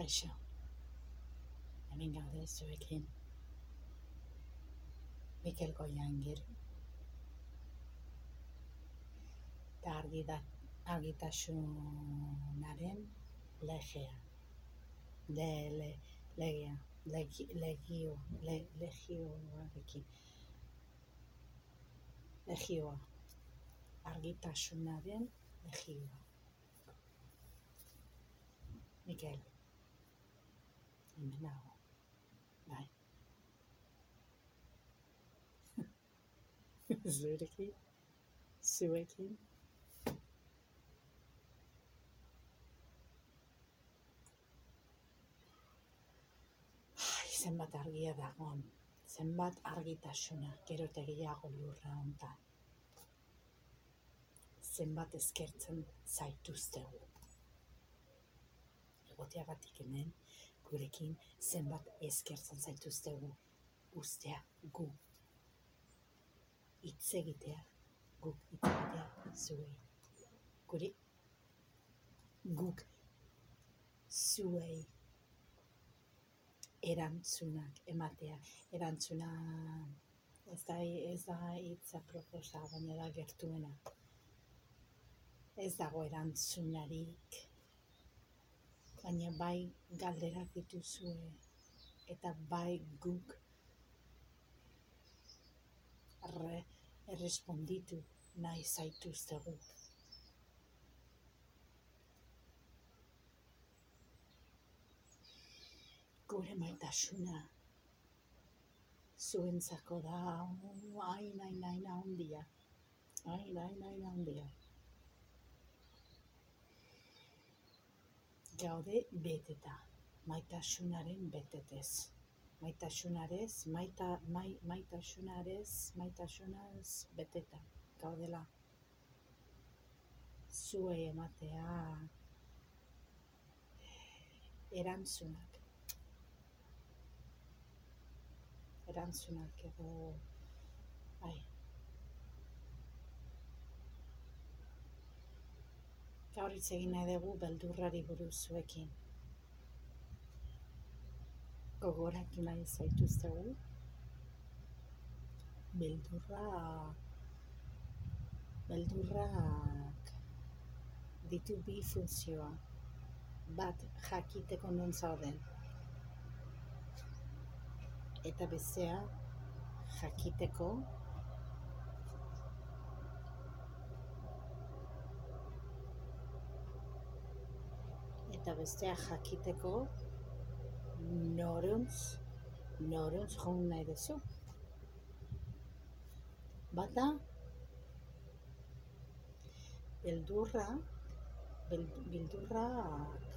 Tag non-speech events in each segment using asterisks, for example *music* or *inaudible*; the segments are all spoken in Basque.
Hemen gaude zuekin. Mikel Goianger. Eta argi da, argitasunaren legea. De, le, legea. Legi, legio, le, legioarekin. Legioa. Argitasunaren legioa. Mikel. Hemen nago. Bai. Zurekin. Zuekin. Ai, zenbat argia dagoen. Zenbat argitasuna. Gero eta gehiago lurra hontan. Zenbat eskertzen zaituztegu. Egoteagatik hemen, gurekin zenbat eskertzen zaituztegu. Ustea gu. Hitz egitea. Guk hitz egitea zuei. Guri guk zuei erantzunak ematea. Erantzuna ez da, ez da hitza proposa, baina da gertuena. Ez dago erantzunarik, baina bai galderak dituzue eta bai guk erre, erresponditu nahi zaituztegu. Gure maitasuna zuentzako da hain hain hain handia. Hain hain hain handia. Gaude beteta, maitasunaren betetez. Maitasunarez, maita, mai, maitasunarez, maitasunaz beteta. Gaudela. Zuei ematea erantzunak. Erantzunak edo, bai, gaur hitz egin nahi dugu beldurrari buruz zuekin. Gogoratu nahi zaituztegu. Beldurra, beldurrak ditu bi funtzioa. Bat, jakiteko non zauden. Eta bestea, jakiteko eta bestea jakiteko noruntz, noruntz joan nahi duzu. Bata, beldurra, bel, beldurrak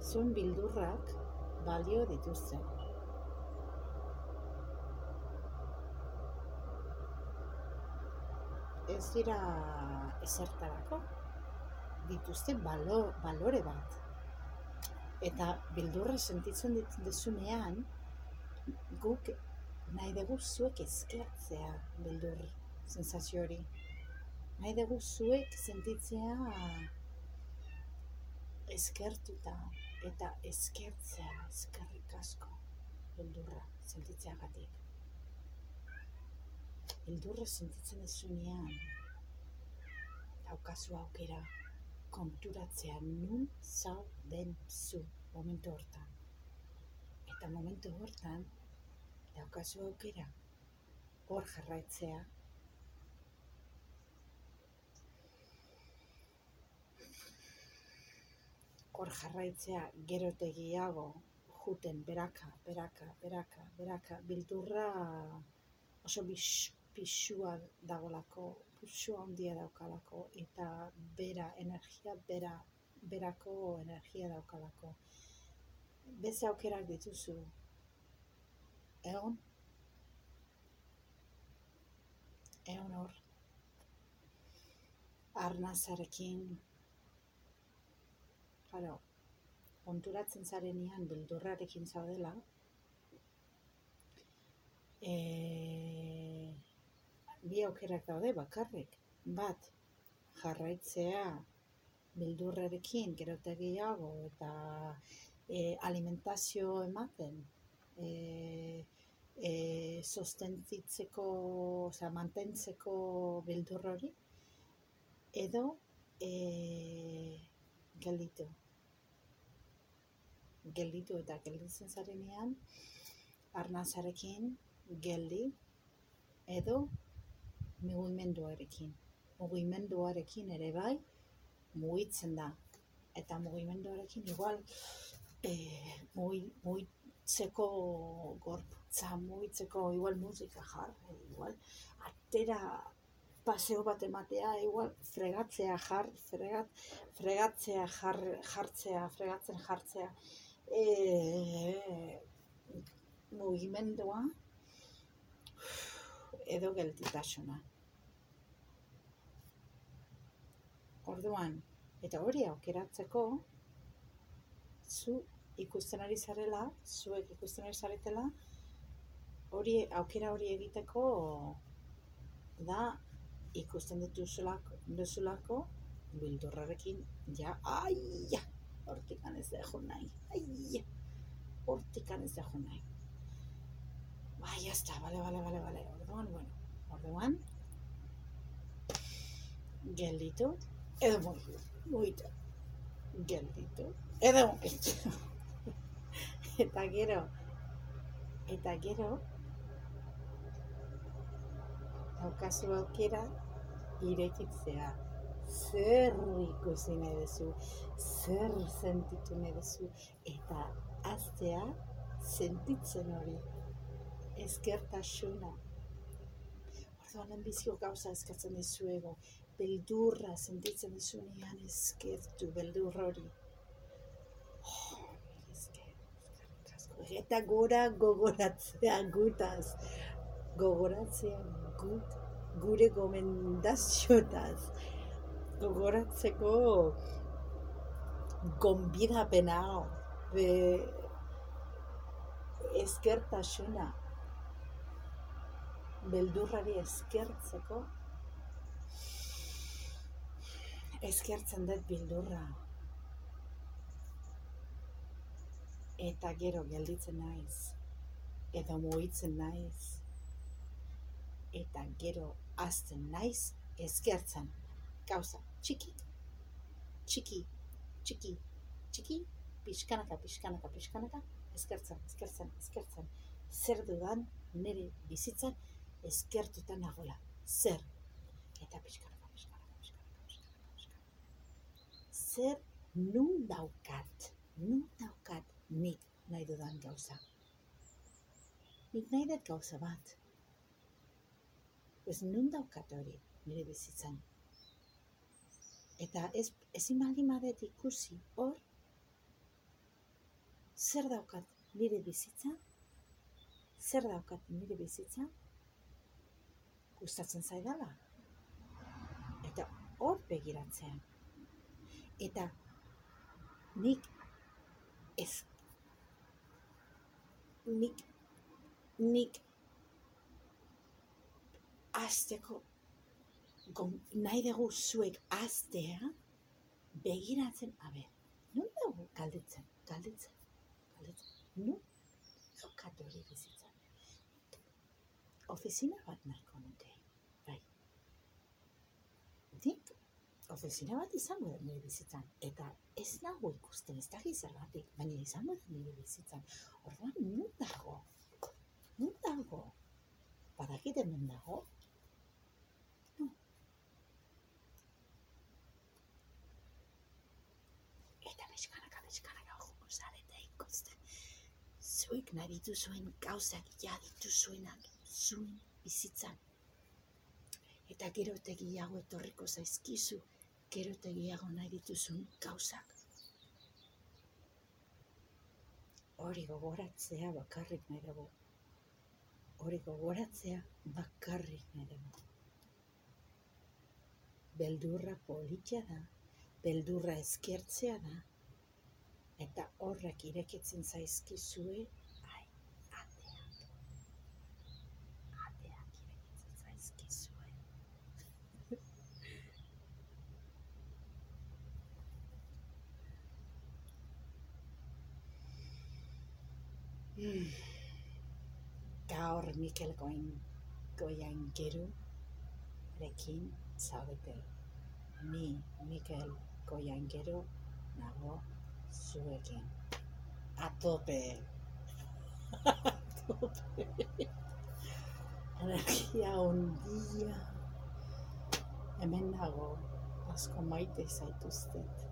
zuen bildurrak balio dituzte. Ez dira ezertarako, dituzte balo, balore bat. Eta bildurra sentitzen dit- duzunean, guk nahi dugu zuek eskertzea beldur sensazio hori. Nahi dugu zuek sentitzea eskertuta eta eskertzea eskerrik asko beldurra sentitzeagatik. Beldurra sentitzen duzunean daukazu aukera konturatzea nun zauden zu momentu hortan. Eta momentu hortan daukazu aukera hor jarraitzea hor jarraitzea gero eta gehiago juten beraka, beraka, beraka, beraka, bildurra oso bis, dagolako, pisua handia daukalako, eta bera, energia bera, berako energia daukalako. Beste aukerak dituzu, egon, egon hor, arnazarekin, Claro, konturatzen zarenean beldurrarekin zaudela, e, bi aukerak daude bakarrik. Bat, jarraitzea bildurrarekin gero eta gehiago eta e, alimentazio ematen e, e, sostentzitzeko, osea, mantentzeko beldur hori, edo e, gelditu. Gelditu eta gelditzen zarenean, arnazarekin geldi, edo mugimenduarekin. Mugimenduarekin ere bai, mugitzen da. Eta mugimenduarekin igual eh, mugitzeko gorputza, mugitzeko igual musika jar, igual atera paseo bat ematea, igual fregatzea jar, fregat, fregatzea jar, jartzea, fregatzen jartzea, e, mugimendua edo geltitasuna. Orduan, eta hori aukeratzeko, zu ikusten ari zarela, zuek ikusten ari zaretela, hori aukera hori egiteko da ikusten dituzulako, duzulako bildurrarekin ja, aia, hortikan ez da nahi, aia, hortikan ez da nahi. Bai, jazta, bale, bale, bale, bale, orduan, bueno, orduan, gelditu, edo mugitu, gelditu, edo mugitu. eta gero. Eta gero. Daukazu aukera irekitzea. Zer ikusi nahi duzu? Zer sentitu nahi duzu? Eta aztea sentitzen hori. Ezkertasuna. Orduan enbizio gauza eskatzen dizuego beldurra sentitzen dizunean ezkertu beldur hori eta gora gogoratzea gutaz. Gogoratzea gut, gure gomendaziotaz. Gogoratzeko gonbidapena be eskertasuna beldurrari eskertzeko eskertzen dut bildurra eta gero gelditzen naiz, eta mugitzen naiz, eta gero azten naiz ezkertzen, gauza, txiki, txiki, txiki, txiki, pixkanaka, pixkanaka, pixkanaka, ezkertzen, ezkertzen, ezkertzen, zer dudan nire bizitzan ezkertutan nagola, zer, eta pixkanaka, pixkanaka, pixkanaka, pixkanaka, zer nun daukat, nun daukat, nik nahi dudan gauza. Nik nahi dut gauza bat. Ez nun daukat hori nire bizitzan. Eta ez, ezin baldin ikusi hor, zer daukat nire bizitzan, zer daukat nire bizitzan, gustatzen zaidala. Eta hor begiratzean. Eta nik ez nik nik azteko nahi dugu zuek aztea begiratzen abe nun dago galdetzen galdetzen galdetzen nun jokatu hori bizitzen ofizina bat nahiko nuke bai nik ofizina bat izango da nire bizitzan eta ez nago ikusten ez da gizarbatik baina izango da nire bizitzan orduan nun dago nun dago badakite nun dago no. eta bezkanaka bezkanaka joko zarete ikusten zuek nahi dituzuen gauzak ja dituzuenak zuen bizitzan eta gero tegiago etorriko zaizkizu gero eta gehiago nahi dituzun gauzak. Hori gogoratzea bakarrik nahi dugu. Hori gogoratzea bakarrik nahi dugu. Beldurra politia da, beldurra eskertzea da, eta horrek irekitzen zaizkizue Gaur Mikel Goin Goian Geru rekin zaudete. Ni Mikel Goian Geru nago zuekin. A tope. *laughs* A tope. Energia ondia. Hemen nago asko maite zaituztet.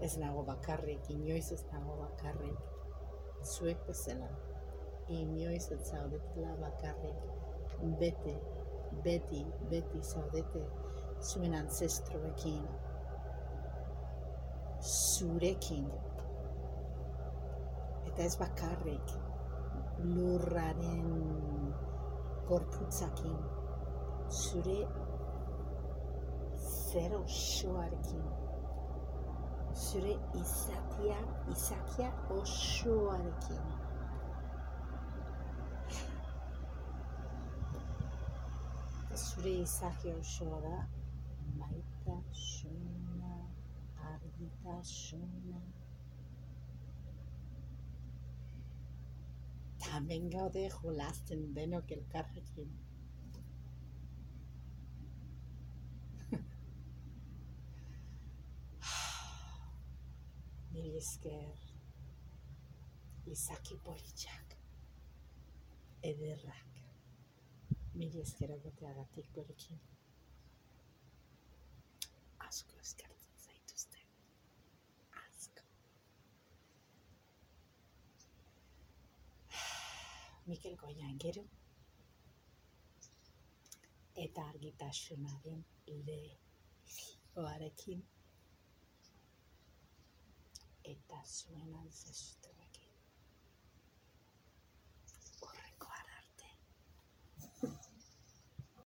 Ez nago bakarrik, inoiz ez nago bakarrik. Zuek bezala. Inoiz ez zaudetela bakarrik. Bete, beti, beti zaudete zuen ancestroekin. Zurekin. Eta ez bakarrik lurraren gorputzakin. Zure zer osoarekin. Zure izatia, izakia osoarekin. Zure izakia osoa da maitasuna, argitasuna. Tamen gaude jolasten denok elkarrekin. Mil esker izaki politxak ederrak. Mil esker egoteagatik gurekin. Asko eskertzen zaituzte. Asko. Mikel Goian gero eta argitasunaren lehoarekin eta zuen ancestroekin.